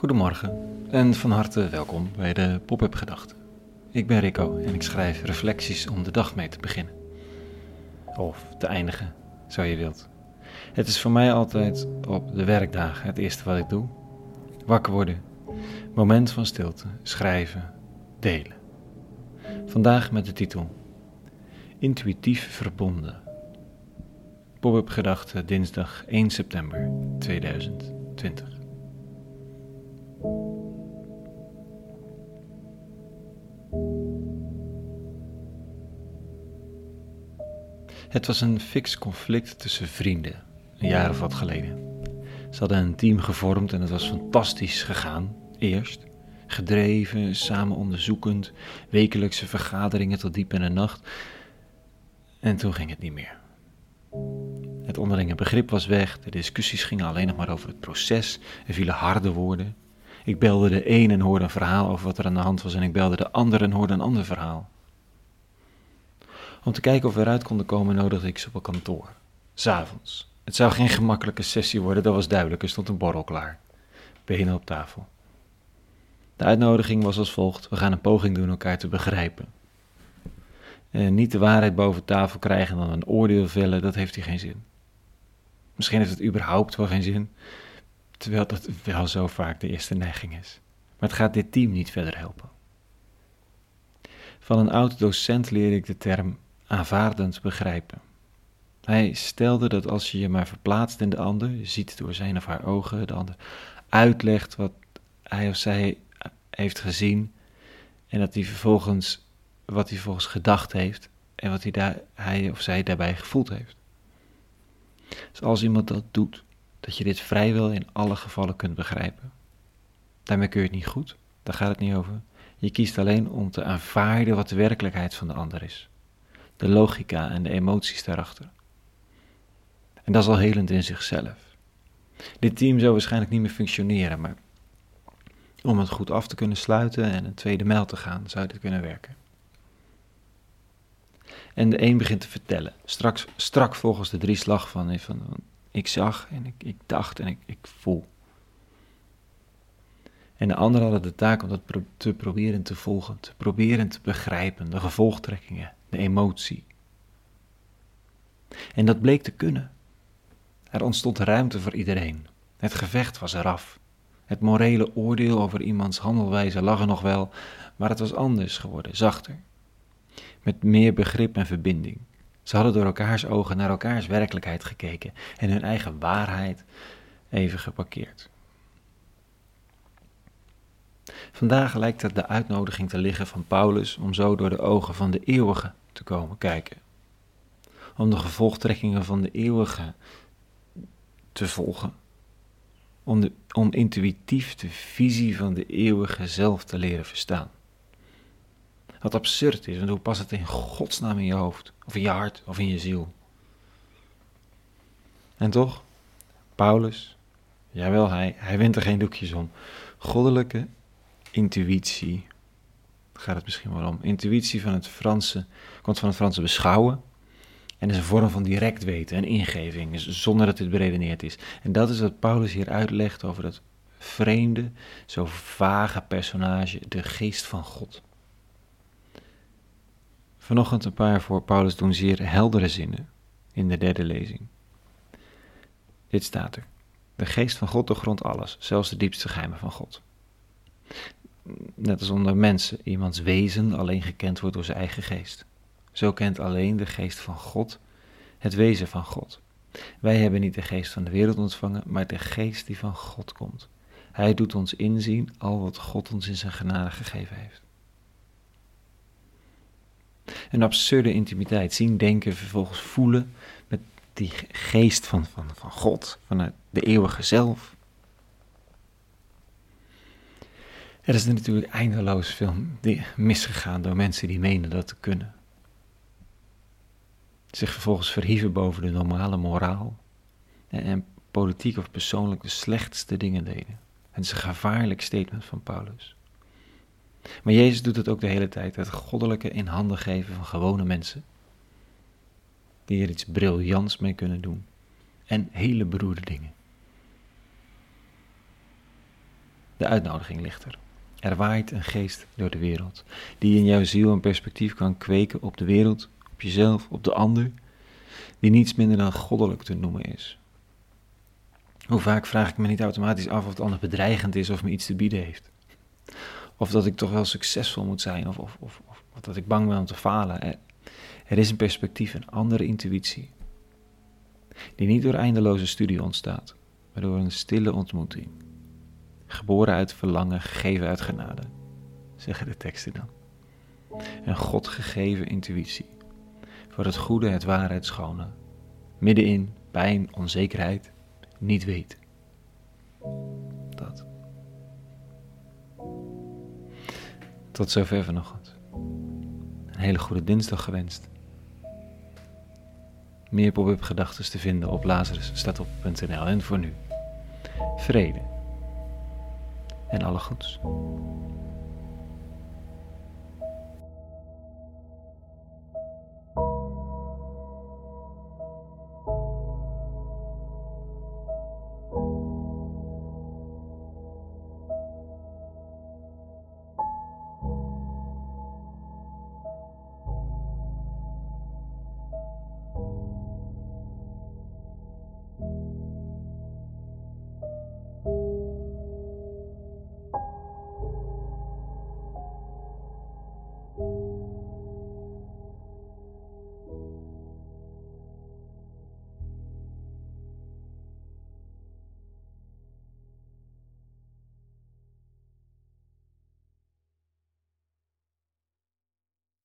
Goedemorgen en van harte welkom bij de Pop-up Gedachten. Ik ben Rico en ik schrijf reflecties om de dag mee te beginnen. Of te eindigen, zo je wilt. Het is voor mij altijd op de werkdagen het eerste wat ik doe. Wakker worden, moment van stilte, schrijven, delen. Vandaag met de titel Intuïtief verbonden. Pop-up Gedachten dinsdag 1 september 2020. Het was een fix conflict tussen vrienden, een jaar of wat geleden. Ze hadden een team gevormd en het was fantastisch gegaan, eerst. Gedreven, samen onderzoekend, wekelijkse vergaderingen tot diep in de nacht. En toen ging het niet meer. Het onderlinge begrip was weg, de discussies gingen alleen nog maar over het proces, er vielen harde woorden. Ik belde de een en hoorde een verhaal over wat er aan de hand was en ik belde de ander en hoorde een ander verhaal. Om te kijken of we eruit konden komen, nodigde ik ze op een kantoor. S'avonds. Het zou geen gemakkelijke sessie worden, dat was duidelijk. Er stond een borrel klaar. Benen op tafel. De uitnodiging was als volgt: we gaan een poging doen elkaar te begrijpen. En niet de waarheid boven tafel krijgen en dan een oordeel vellen, dat heeft hier geen zin. Misschien heeft het überhaupt wel geen zin, terwijl dat wel zo vaak de eerste neiging is. Maar het gaat dit team niet verder helpen. Van een oud docent leerde ik de term aanvaardend begrijpen. Hij stelde dat als je je maar verplaatst in de ander, je ziet door zijn of haar ogen de ander, uitlegt wat hij of zij heeft gezien en dat hij vervolgens wat hij vervolgens gedacht heeft en wat hij, daar, hij of zij daarbij gevoeld heeft. Dus als iemand dat doet, dat je dit vrijwel in alle gevallen kunt begrijpen. Daarmee kun je het niet goed, daar gaat het niet over. Je kiest alleen om te aanvaarden wat de werkelijkheid van de ander is de logica en de emoties daarachter. En dat is al helend in zichzelf. Dit team zou waarschijnlijk niet meer functioneren, maar om het goed af te kunnen sluiten en een tweede mijl te gaan, zou dit kunnen werken. En de een begint te vertellen, straks, strak volgens de drie slag van, van ik zag en ik, ik dacht en ik, ik voel. En de anderen hadden de taak om dat te proberen te volgen, te proberen te begrijpen, de gevolgtrekkingen, de emotie. En dat bleek te kunnen. Er ontstond ruimte voor iedereen. Het gevecht was eraf. Het morele oordeel over iemands handelwijze lag er nog wel, maar het was anders geworden, zachter. Met meer begrip en verbinding. Ze hadden door elkaars ogen naar elkaars werkelijkheid gekeken en hun eigen waarheid even geparkeerd. Vandaag lijkt het de uitnodiging te liggen van Paulus om zo door de ogen van de eeuwige te komen kijken. Om de gevolgtrekkingen van de eeuwige te volgen. Om, de, om intuïtief de visie van de eeuwige zelf te leren verstaan. Wat absurd is, want hoe past het in godsnaam in je hoofd, of in je hart, of in je ziel? En toch, Paulus, jawel, hij, hij wint er geen doekjes om. Goddelijke intuïtie gaat het misschien wel om. Intuïtie van het Franse, komt van het Franse beschouwen. En is een vorm van direct weten en ingeving, zonder dat dit beredeneerd is. En dat is wat Paulus hier uitlegt over dat vreemde, zo vage personage, de geest van God. Vanochtend een paar voor Paulus doen zeer heldere zinnen in de derde lezing. Dit staat er. De geest van God doorgrondt alles, zelfs de diepste geheimen van God net als onder mensen, iemands wezen alleen gekend wordt door zijn eigen geest. Zo kent alleen de geest van God het wezen van God. Wij hebben niet de geest van de wereld ontvangen, maar de geest die van God komt. Hij doet ons inzien al wat God ons in zijn genade gegeven heeft. Een absurde intimiteit, zien, denken, vervolgens voelen met die geest van, van, van God, vanuit de eeuwige zelf. Er is natuurlijk eindeloos veel misgegaan door mensen die menen dat te kunnen. Zich vervolgens verhieven boven de normale moraal en, politiek of persoonlijk de slechtste dingen deden. Het is een gevaarlijk statement van Paulus. Maar Jezus doet het ook de hele tijd, het goddelijke in handen geven van gewone mensen. Die er iets briljants mee kunnen doen. En hele beroerde dingen. De uitnodiging ligt er. Er waait een geest door de wereld, die in jouw ziel een perspectief kan kweken op de wereld, op jezelf, op de ander, die niets minder dan goddelijk te noemen is. Hoe vaak vraag ik me niet automatisch af of het ander bedreigend is of me iets te bieden heeft. Of dat ik toch wel succesvol moet zijn, of, of, of, of dat ik bang ben om te falen. Er, er is een perspectief, een andere intuïtie, die niet door eindeloze studie ontstaat, maar door een stille ontmoeting. Geboren uit verlangen, gegeven uit genade, zeggen de teksten dan. Een God gegeven intuïtie, voor het goede, het ware, het schone, middenin pijn, onzekerheid, niet weet. Dat. Tot zover vanochtend. Een hele goede dinsdag gewenst. Meer pop-up gedachten te vinden op lazarusstatop.nl en voor nu. Vrede. En alle goeds.